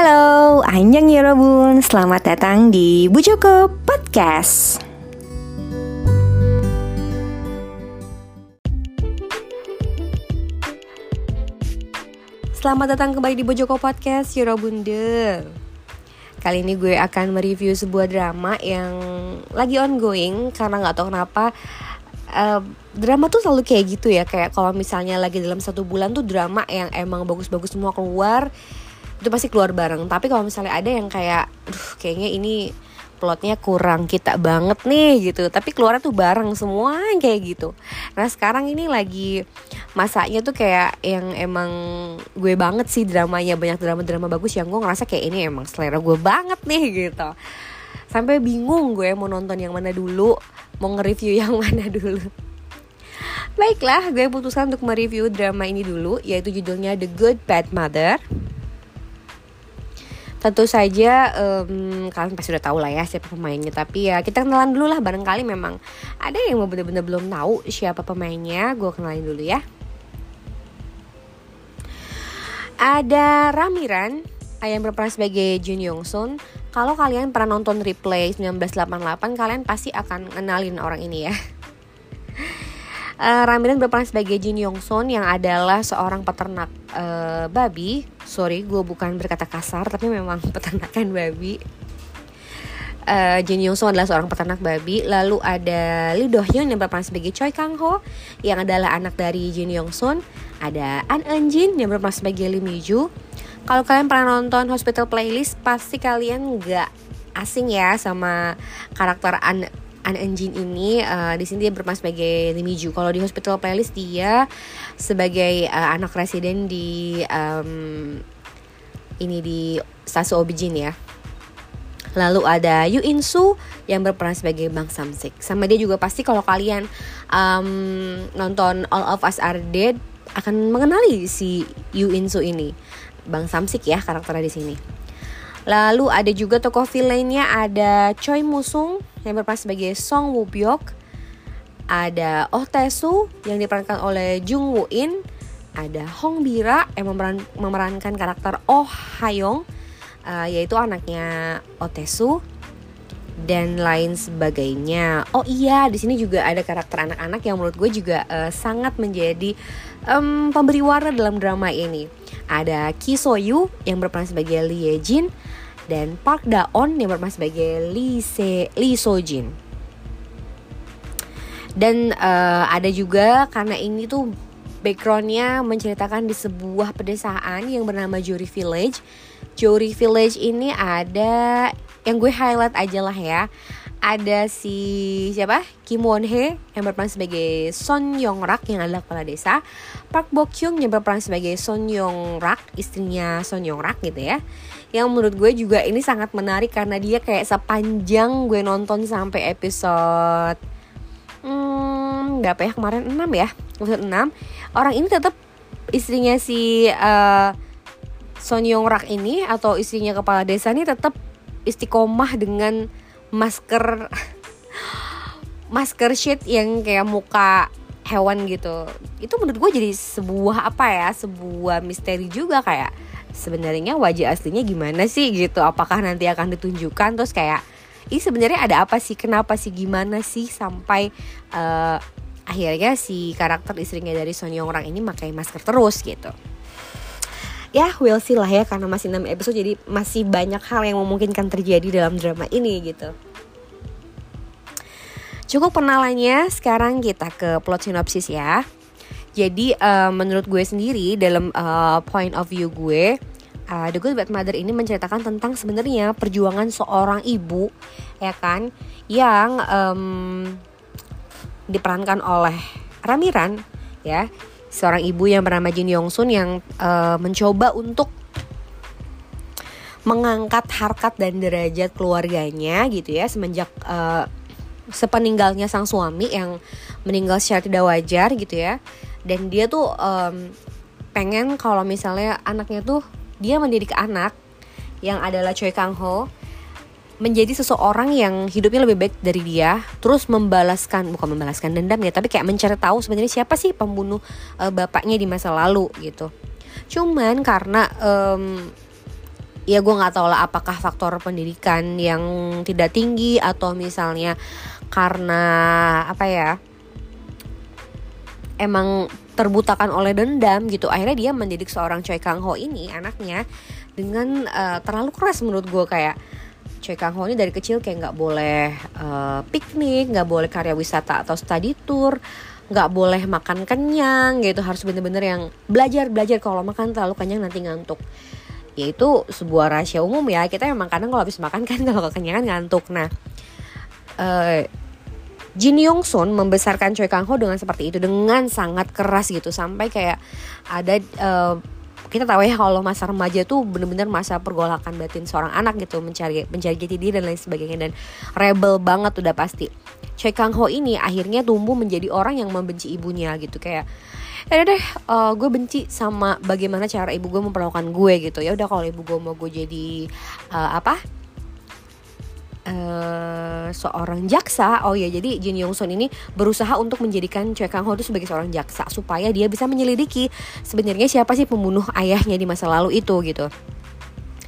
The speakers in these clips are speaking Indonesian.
Halo, Anjang Yorobun, selamat datang di Bu Joko Podcast. Selamat datang kembali di Bojoko Podcast Yorobunde Kali ini gue akan mereview sebuah drama yang lagi ongoing Karena gak tahu kenapa uh, drama tuh selalu kayak gitu ya. Kayak kalau misalnya lagi dalam satu bulan tuh drama yang emang bagus-bagus semua keluar itu pasti keluar bareng. Tapi kalau misalnya ada yang kayak duh kayaknya ini plotnya kurang kita banget nih gitu. Tapi keluarnya tuh bareng semua kayak gitu. Nah sekarang ini lagi masanya tuh kayak yang emang gue banget sih dramanya. Banyak drama-drama bagus yang gue ngerasa kayak ini emang selera gue banget nih gitu. Sampai bingung gue mau nonton yang mana dulu mau nge-review yang mana dulu. Baiklah, gue putuskan untuk mereview drama ini dulu, yaitu judulnya The Good Bad Mother. Tentu saja um, kalian pasti udah tahu lah ya siapa pemainnya. Tapi ya kita kenalan dulu lah barangkali memang ada yang bener-bener belum tahu siapa pemainnya. Gue kenalin dulu ya. Ada Ramiran yang berperan sebagai Jun Yong Sun. Kalau kalian pernah nonton replay 1988 kalian pasti akan kenalin orang ini ya uh, Ramiran berperan sebagai Jin Yong Sun yang adalah seorang peternak uh, babi. Sorry, gue bukan berkata kasar, tapi memang peternakan babi. Uh, Jin Yong adalah seorang peternak babi. Lalu ada Lee Do Hyun yang berperan sebagai Choi Kang Ho yang adalah anak dari Jin Yong Sun. Ada An Eun Jin yang berperan sebagai Lee Mi Ju. Kalau kalian pernah nonton Hospital Playlist, pasti kalian nggak asing ya sama karakter An An Enjin ini uh, di sini dia berperan sebagai Limiju. Kalau di Hospital Playlist dia sebagai uh, anak residen di um, ini di stasiun Obijin ya. Lalu ada Yu In Soo yang berperan sebagai Bang Samsik. Sama dia juga pasti kalau kalian um, nonton All of Us Are Dead akan mengenali si Yu In Soo ini. Bang Samsik ya karakternya di sini. Lalu ada juga tokoh villainnya ada Choi Musung yang berperan sebagai Song Woo Byuk. Ada Oh Tae Soo yang diperankan oleh Jung Woo In. Ada Hong Bira yang memeran, memerankan karakter Oh Hayong uh, yaitu anaknya Oh Tae Soo dan lain sebagainya. Oh iya, di sini juga ada karakter anak-anak yang menurut gue juga uh, sangat menjadi um, pemberi warna dalam drama ini. Ada Ki Soyu yang berperan sebagai Lee Ye Jin, dan Park Da-on yang berperan sebagai Lee Se Lee So Jin. Dan uh, ada juga karena ini tuh backgroundnya menceritakan di sebuah pedesaan yang bernama Jory Village. Jory Village ini ada yang gue highlight aja lah ya ada si siapa? Kim Won Hee yang berperan sebagai Son Yong Rak yang adalah kepala desa. Park Bo Kyung yang berperan sebagai Son Yong Rak istrinya Son Yong Rak gitu ya. Yang menurut gue juga ini sangat menarik karena dia kayak sepanjang gue nonton sampai episode hmm, berapa ya? Kemarin 6 ya? Episode 6 orang ini tetap istrinya si uh, Son Yong Rak ini atau istrinya kepala desa ini tetap istiqomah dengan masker masker sheet yang kayak muka hewan gitu. Itu menurut gue jadi sebuah apa ya sebuah misteri juga kayak sebenarnya wajah aslinya gimana sih gitu? Apakah nanti akan ditunjukkan? Terus kayak ini sebenarnya ada apa sih? Kenapa sih? Gimana sih? Sampai uh, akhirnya si karakter istrinya dari Son Yong Rang ini pakai masker terus gitu ya we'll see lah ya karena masih 6 episode jadi masih banyak hal yang memungkinkan terjadi dalam drama ini gitu. Cukup penalannya sekarang kita ke plot sinopsis ya. Jadi uh, menurut gue sendiri dalam uh, point of view gue uh, The Good Bad Mother ini menceritakan tentang sebenarnya perjuangan seorang ibu ya kan yang um, diperankan oleh Ramiran ya seorang ibu yang bernama Jin Yong Sun yang uh, mencoba untuk mengangkat harkat dan derajat keluarganya gitu ya semenjak uh, sepeninggalnya sang suami yang meninggal secara tidak wajar gitu ya. Dan dia tuh um, pengen kalau misalnya anaknya tuh dia mendidik anak yang adalah Choi Kang Ho menjadi seseorang yang hidupnya lebih baik dari dia terus membalaskan bukan membalaskan dendam ya tapi kayak mencari tahu sebenarnya siapa sih pembunuh uh, bapaknya di masa lalu gitu. Cuman karena um, ya gue nggak tahu lah apakah faktor pendidikan yang tidak tinggi atau misalnya karena apa ya emang terbutakan oleh dendam gitu akhirnya dia mendidik seorang Choi Kang Ho ini anaknya dengan uh, terlalu keras menurut gue kayak Choi Kang Ho ini dari kecil kayak nggak boleh uh, piknik nggak boleh karya wisata atau study tour nggak boleh makan kenyang gitu. Harus bener-bener yang belajar belajar. Kalau makan terlalu kenyang nanti ngantuk. Ya itu sebuah rahasia umum ya. Kita emang kadang kalau habis makan kan kalau kekenyangan ngantuk. Nah uh, Jin Yong Sun membesarkan Choi Kang Ho dengan seperti itu dengan sangat keras gitu. Sampai kayak ada uh, kita tahu ya kalau masa remaja tuh bener-bener masa pergolakan batin seorang anak gitu mencari mencari jati diri dan lain sebagainya. Dan rebel banget udah pasti. Choi Kang Ho ini akhirnya tumbuh menjadi orang yang membenci ibunya gitu. Kayak ya deh uh, gue benci sama bagaimana cara ibu gue memperlakukan gue gitu. Ya udah kalau ibu gue mau gue jadi uh, apa uh, seorang jaksa. Oh ya jadi Jin Yong Sun ini berusaha untuk menjadikan Choi Kang Ho itu sebagai seorang jaksa supaya dia bisa menyelidiki sebenarnya siapa sih pembunuh ayahnya di masa lalu itu gitu.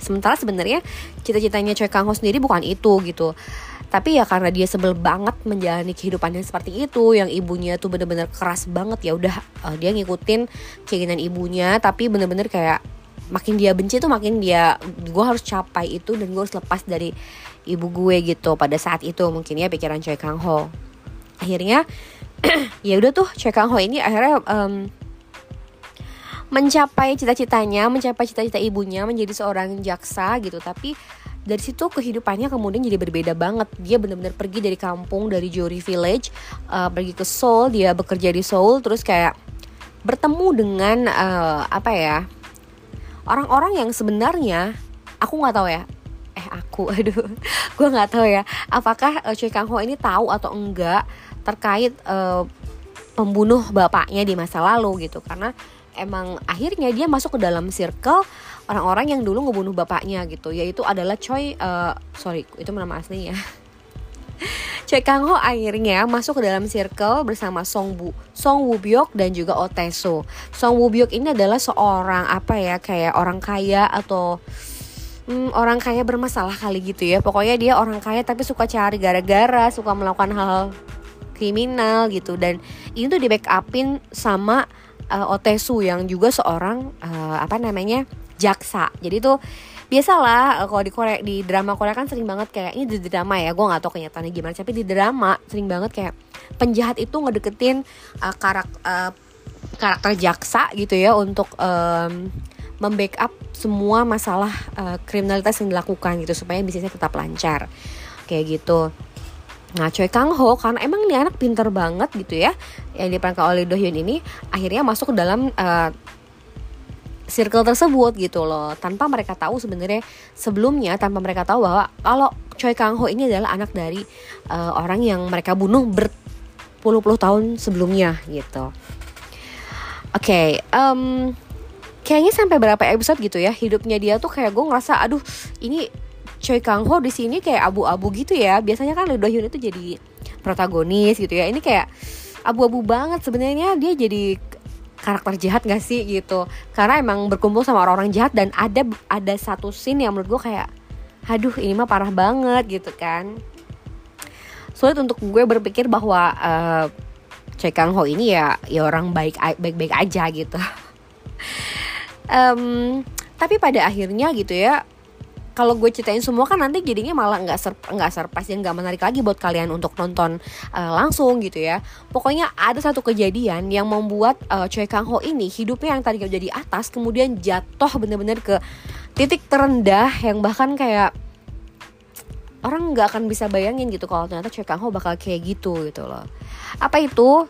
Sementara sebenarnya cita-citanya Choi Kang Ho sendiri bukan itu gitu. Tapi ya karena dia sebel banget menjalani kehidupannya seperti itu yang ibunya tuh bener-bener keras banget ya udah uh, dia ngikutin keinginan ibunya tapi bener-bener kayak makin dia benci tuh makin dia gue harus capai itu dan gue harus lepas dari ibu gue gitu pada saat itu mungkin ya pikiran Choi Kang Ho. Akhirnya ya udah tuh Choi Kang Ho ini akhirnya um, mencapai cita-citanya mencapai cita-cita ibunya menjadi seorang jaksa gitu. Tapi dari situ kehidupannya kemudian jadi berbeda banget. Dia benar-benar pergi dari kampung dari Jory Village uh, pergi ke Seoul dia bekerja di Seoul terus kayak bertemu dengan uh, apa ya orang-orang yang sebenarnya aku nggak tahu ya eh aku aduh gue nggak tahu ya. Apakah uh, Choi Kang Ho ini tahu atau enggak terkait uh, pembunuh bapaknya di masa lalu gitu? Karena emang akhirnya dia masuk ke dalam circle orang-orang yang dulu ngebunuh bapaknya gitu. Yaitu adalah Choi uh, sorry itu nama aslinya Choi Kang Ho akhirnya masuk ke dalam circle bersama Song Bu, Song Woo Byuk dan juga Oteso. Song Woo Byuk ini adalah seorang apa ya kayak orang kaya atau hmm, orang kaya bermasalah kali gitu ya. Pokoknya dia orang kaya tapi suka cari gara-gara, suka melakukan hal, kriminal gitu. Dan ini tuh di backupin sama uh, Otesu yang juga seorang uh, apa namanya jaksa. Jadi tuh biasalah uh, kalau di Korea di drama Korea kan sering banget kayak ini di drama ya gue nggak tahu kenyataannya gimana. Tapi di drama sering banget kayak penjahat itu ngedeketin uh, karak uh, karakter jaksa gitu ya untuk um, membackup semua masalah uh, kriminalitas yang dilakukan gitu supaya bisnisnya tetap lancar. Kayak gitu. Nah Choi Kang Ho karena emang nih anak pinter banget gitu ya yang diperankan oleh Do Hyun ini akhirnya masuk ke dalam uh, circle tersebut gitu loh. Tanpa mereka tahu sebenarnya sebelumnya tanpa mereka tahu bahwa kalau Choi Kang Ho ini adalah anak dari uh, orang yang mereka bunuh berpuluh-puluh tahun sebelumnya gitu. Oke, okay, um, kayaknya sampai berapa episode gitu ya hidupnya dia tuh kayak gue ngerasa aduh ini Choi Kang Ho di sini kayak abu-abu gitu ya. Biasanya kan Lee Do Hyun itu jadi protagonis gitu ya. Ini kayak abu-abu banget sebenarnya dia jadi karakter jahat gak sih gitu karena emang berkumpul sama orang-orang jahat dan ada ada satu scene yang menurut gue kayak aduh ini mah parah banget gitu kan sulit untuk gue berpikir bahwa uh, Choi Kang Ho ini ya ya orang baik baik baik aja gitu um, tapi pada akhirnya gitu ya kalau gue ceritain semua kan nanti jadinya malah nggak ser nggak surprise dan nggak menarik lagi buat kalian untuk nonton uh, langsung gitu ya. Pokoknya ada satu kejadian yang membuat uh, Choi Kang Ho ini hidupnya yang tadi jadi atas kemudian jatuh bener-bener ke titik terendah yang bahkan kayak orang nggak akan bisa bayangin gitu kalau ternyata Choi Kang Ho bakal kayak gitu gitu loh. Apa itu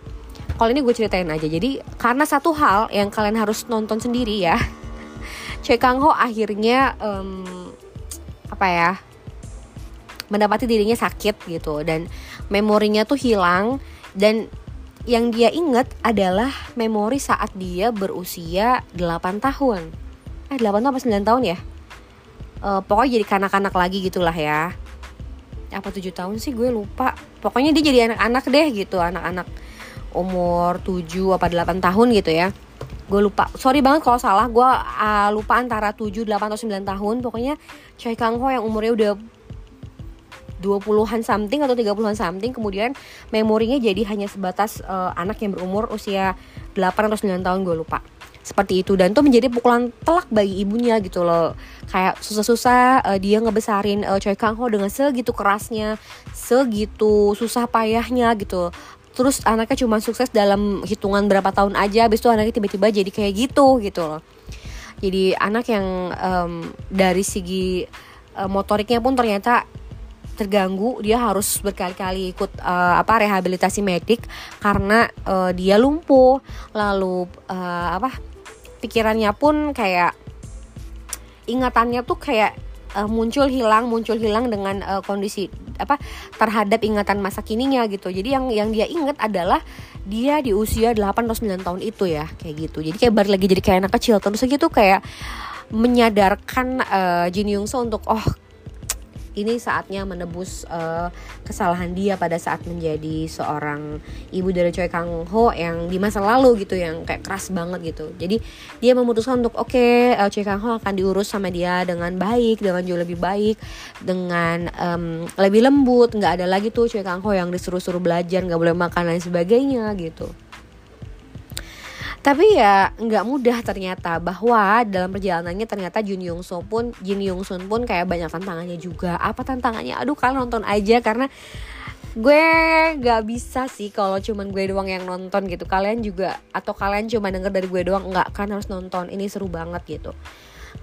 kalau ini gue ceritain aja. Jadi karena satu hal yang kalian harus nonton sendiri ya Choi Kang Ho akhirnya um, apa ya mendapati dirinya sakit gitu dan memorinya tuh hilang. Dan yang dia inget adalah memori saat dia berusia 8 tahun. Eh 8 tahun apa 9 tahun ya? Uh, pokoknya jadi kanak-kanak lagi gitulah ya. Apa 7 tahun sih? Gue lupa. Pokoknya dia jadi anak-anak deh gitu anak-anak umur 7 apa 8 tahun gitu ya. Gue lupa. Sorry banget kalau salah. Gue uh, lupa antara 7, 8 atau 9 tahun. Pokoknya Choi Kang Ho yang umurnya udah 20-an something atau 30-an something kemudian memorinya jadi hanya sebatas uh, anak yang berumur usia 8 atau 9 tahun gue lupa. Seperti itu. Dan itu menjadi pukulan telak bagi ibunya gitu loh. Kayak susah-susah uh, dia ngebesarin uh, Choi Kang Ho dengan segitu kerasnya segitu susah payahnya gitu terus anaknya cuma sukses dalam hitungan berapa tahun aja habis itu anaknya tiba-tiba jadi kayak gitu gitu loh. Jadi anak yang um, dari segi uh, motoriknya pun ternyata terganggu dia harus berkali-kali ikut uh, apa rehabilitasi medik karena uh, dia lumpuh. Lalu uh, apa pikirannya pun kayak ingatannya tuh kayak uh, muncul hilang muncul hilang dengan uh, kondisi apa terhadap ingatan masa kininya gitu. Jadi yang yang dia inget adalah dia di usia 8 atau 9 tahun itu ya, kayak gitu. Jadi kayak balik lagi jadi kayak anak kecil terus gitu kayak menyadarkan uh, Jin Young So untuk oh ini saatnya menebus uh, kesalahan dia pada saat menjadi seorang ibu dari Choi Kang Ho yang di masa lalu gitu yang kayak keras banget gitu. Jadi dia memutuskan untuk oke okay, uh, Choi Kang Ho akan diurus sama dia dengan baik dengan jauh lebih baik dengan um, lebih lembut. Nggak ada lagi tuh Choi Kang Ho yang disuruh-suruh belajar nggak boleh makan dan sebagainya gitu tapi ya nggak mudah ternyata bahwa dalam perjalanannya ternyata Jun Young So pun Jin Young Sun pun kayak banyak tantangannya juga. Apa tantangannya? Aduh kalian nonton aja karena gue nggak bisa sih kalau cuman gue doang yang nonton gitu. Kalian juga atau kalian cuma denger dari gue doang nggak kan harus nonton. Ini seru banget gitu.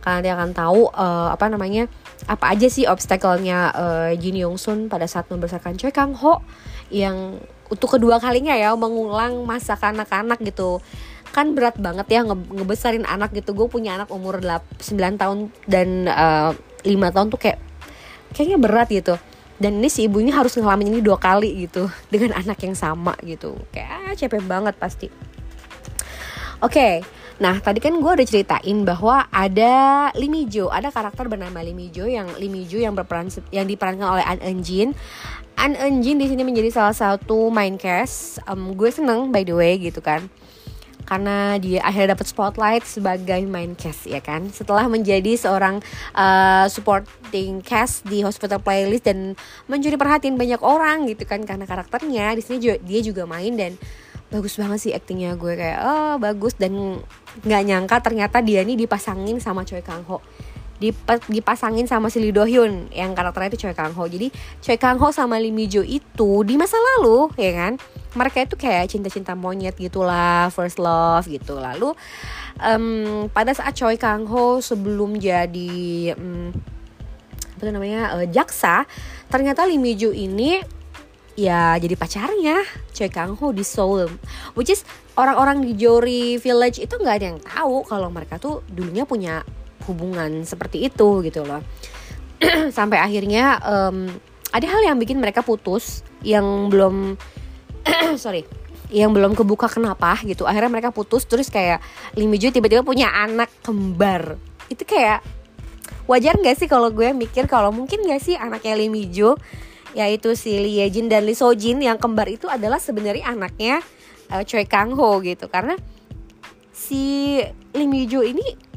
Kalian akan tahu uh, apa namanya apa aja sih obstacle-nya uh, Jin Young Sun pada saat membesarkan Choi Kang Ho yang untuk kedua kalinya ya mengulang masa kanak-kanak gitu kan berat banget ya nge ngebesarin anak gitu gue punya anak umur 9 tahun dan uh, eh, 5 tahun tuh kayak kayaknya berat gitu dan ini si ibunya harus ngalamin ini dua kali gitu dengan anak yang sama gitu kayak ah, capek banget pasti oke okay. Nah, tadi kan gue udah ceritain bahwa ada Limijo, ada karakter bernama Limijo yang Limijo yang berperan yang diperankan oleh An Eunjin. An Eunjin di sini menjadi salah satu main cast. Um, gue seneng by the way gitu kan karena dia akhirnya dapat spotlight sebagai main cast ya kan? Setelah menjadi seorang uh, supporting cast di hospital playlist dan mencuri perhatian banyak orang gitu kan karena karakternya di sini dia juga main dan bagus banget sih aktingnya. Gue kayak oh bagus. Dan nggak nyangka ternyata dia nih dipasangin sama Choi Kang Ho dipasangin sama si Lee Do Hyun yang karakternya itu Choi Kang Ho jadi Choi Kang Ho sama Lee Mi Jo itu di masa lalu ya kan? Mereka itu kayak cinta-cinta monyet gitulah first love gitu. Lalu um, pada saat Choi Kang Ho sebelum jadi um, apa itu namanya uh, jaksa ternyata Lee Mi Jo ini ya jadi pacarnya Choi Kang Ho di Seoul. Which is orang-orang di Jory Village itu nggak ada yang tahu kalau mereka tuh dulunya punya hubungan seperti itu gitu loh. Sampai akhirnya um, ada hal yang bikin mereka putus yang belum sorry yang belum kebuka kenapa gitu. Akhirnya mereka putus terus kayak Lee Mijo tiba-tiba punya anak kembar. Itu kayak wajar nggak sih kalau gue mikir kalau mungkin gak sih anaknya Lee Mijo yaitu si Lee Ye Jin dan Lee So Jin yang kembar itu adalah sebenarnya anaknya uh, Choi Kang Ho gitu. Karena si Lee Mijo ini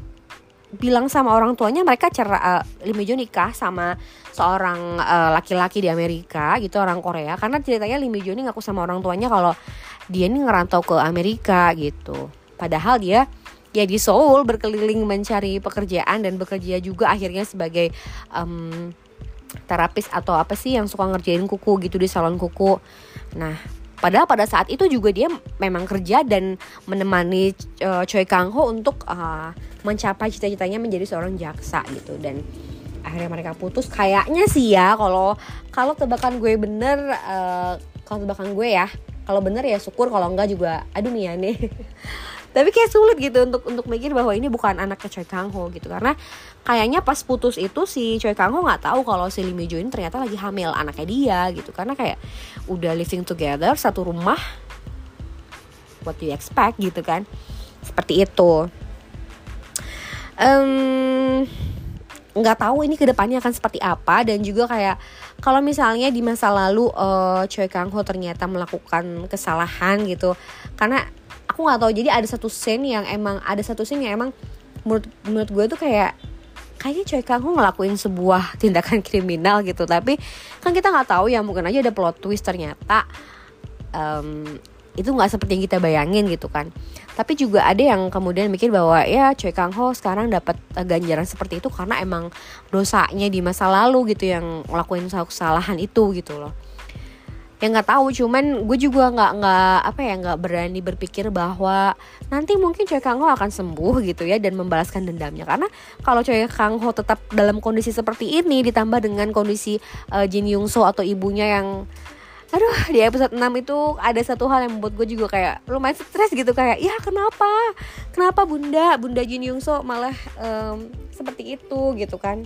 bilang sama orang tuanya mereka cerai uh, Lee Mijo nikah sama seorang uh, laki-laki di Amerika gitu orang Korea. Karena ceritanya Mijo ini ngaku sama orang tuanya kalau dia ini ngerantau ke Amerika gitu. Padahal dia ya di Seoul berkeliling mencari pekerjaan dan bekerja juga akhirnya sebagai um, terapis atau apa sih yang suka ngerjain kuku gitu di salon kuku. Nah Padahal pada saat itu juga dia memang kerja dan menemani uh, Choi Kang Ho untuk uh, mencapai cita-citanya menjadi seorang jaksa gitu. Dan akhirnya mereka putus. Kayaknya sih ya kalau kalau tebakan gue bener uh, kalau tebakan gue ya kalau bener ya syukur kalau enggak juga aduh nih ya nih tapi kayak sulit gitu untuk untuk mikir bahwa ini bukan anaknya Choi Kang Ho gitu. Karena kayaknya pas putus itu si Choi Kang Ho nggak tahu kalau si Lee Mi ternyata lagi hamil anaknya dia gitu. Karena kayak udah living together satu rumah what do you expect gitu kan? Seperti itu. Um, nggak tahu ini ke depannya akan seperti apa. Dan juga kayak kalau misalnya di masa lalu uh, Choi Kang Ho ternyata melakukan kesalahan gitu. Karena aku nggak tahu. Jadi ada satu scene yang emang ada satu scene yang emang menurut menurut gue tuh kayak kayaknya Choi Kang Ho ngelakuin sebuah tindakan kriminal gitu. Tapi kan kita nggak tahu ya mungkin aja ada plot twist ternyata um, itu nggak seperti yang kita bayangin gitu kan. Tapi juga ada yang kemudian mikir bahwa ya Choi Kang Ho sekarang dapat uh, ganjaran seperti itu karena emang dosanya di masa lalu gitu yang ngelakuin kesalahan itu gitu loh yang nggak tahu cuman gue juga nggak nggak apa ya nggak berani berpikir bahwa nanti mungkin Choi Kang Ho akan sembuh gitu ya dan membalaskan dendamnya. Karena kalau Choi Kang Ho tetap dalam kondisi seperti ini ditambah dengan kondisi uh, Jin Young So atau ibunya yang aduh di episode 6 itu ada satu hal yang membuat gue juga kayak lumayan stres gitu kayak ya kenapa? Kenapa bunda bunda Jin Young So malah um, seperti itu? gitu kan.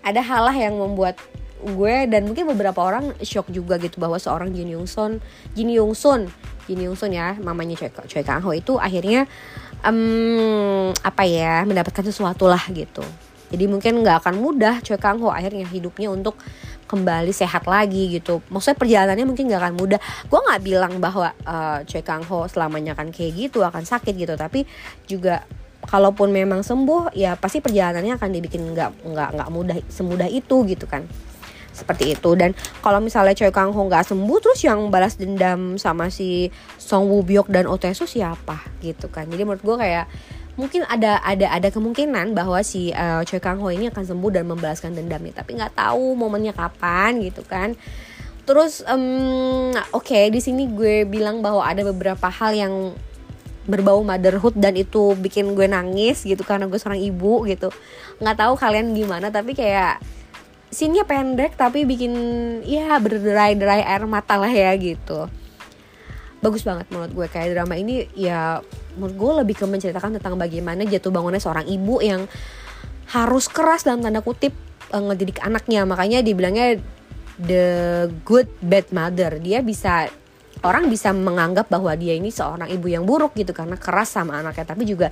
Ada hal lah yang membuat gue dan mungkin beberapa orang shock juga gitu bahwa seorang Jin Young Son Jin Young Sun Jin Young Sun ya mamanya Choi, Choi Kang Ho itu akhirnya um, apa ya mendapatkan sesuatu lah gitu. Jadi mungkin nggak akan mudah Choi Kang Ho akhirnya hidupnya untuk kembali sehat lagi gitu. Maksudnya perjalanannya mungkin nggak akan mudah. Gue nggak bilang bahwa uh, Choi Kang Ho selamanya akan kayak gitu akan sakit gitu. Tapi juga kalaupun memang sembuh ya pasti perjalanannya akan dibikin nggak nggak nggak mudah semudah itu gitu kan seperti itu. Dan kalau misalnya Choi Kang Ho nggak sembuh terus yang balas dendam sama si Song Woo Byuk dan Oh Tae siapa? Gitu kan. Jadi menurut gue kayak mungkin ada ada ada kemungkinan bahwa si uh, Choi Kang Ho ini akan sembuh dan membalaskan dendamnya. Tapi nggak tahu momennya kapan gitu kan. Terus um, oke okay, di sini gue bilang bahwa ada beberapa hal yang berbau motherhood dan itu bikin gue nangis gitu karena gue seorang ibu gitu. Nggak tahu kalian gimana tapi kayak sinnya pendek tapi bikin ya berderai-derai air mata lah ya gitu. Bagus banget menurut gue kayak drama ini ya menurut gue lebih ke menceritakan tentang bagaimana jatuh bangunnya seorang ibu yang harus keras dalam tanda kutip uh, ngedidik anaknya. Makanya dibilangnya the good bad mother. Dia bisa orang bisa menganggap bahwa dia ini seorang ibu yang buruk gitu karena keras sama anaknya. Tapi juga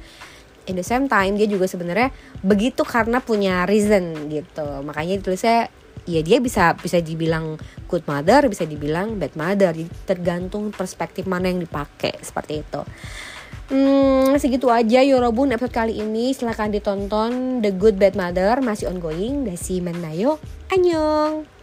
in the same time dia juga sebenarnya begitu karena punya reason gitu makanya ditulisnya ya dia bisa bisa dibilang good mother bisa dibilang bad mother jadi tergantung perspektif mana yang dipakai seperti itu Hmm, segitu aja Yorobun episode kali ini. Silahkan ditonton The Good Bad Mother masih ongoing. Desi Menayo, Annyeong.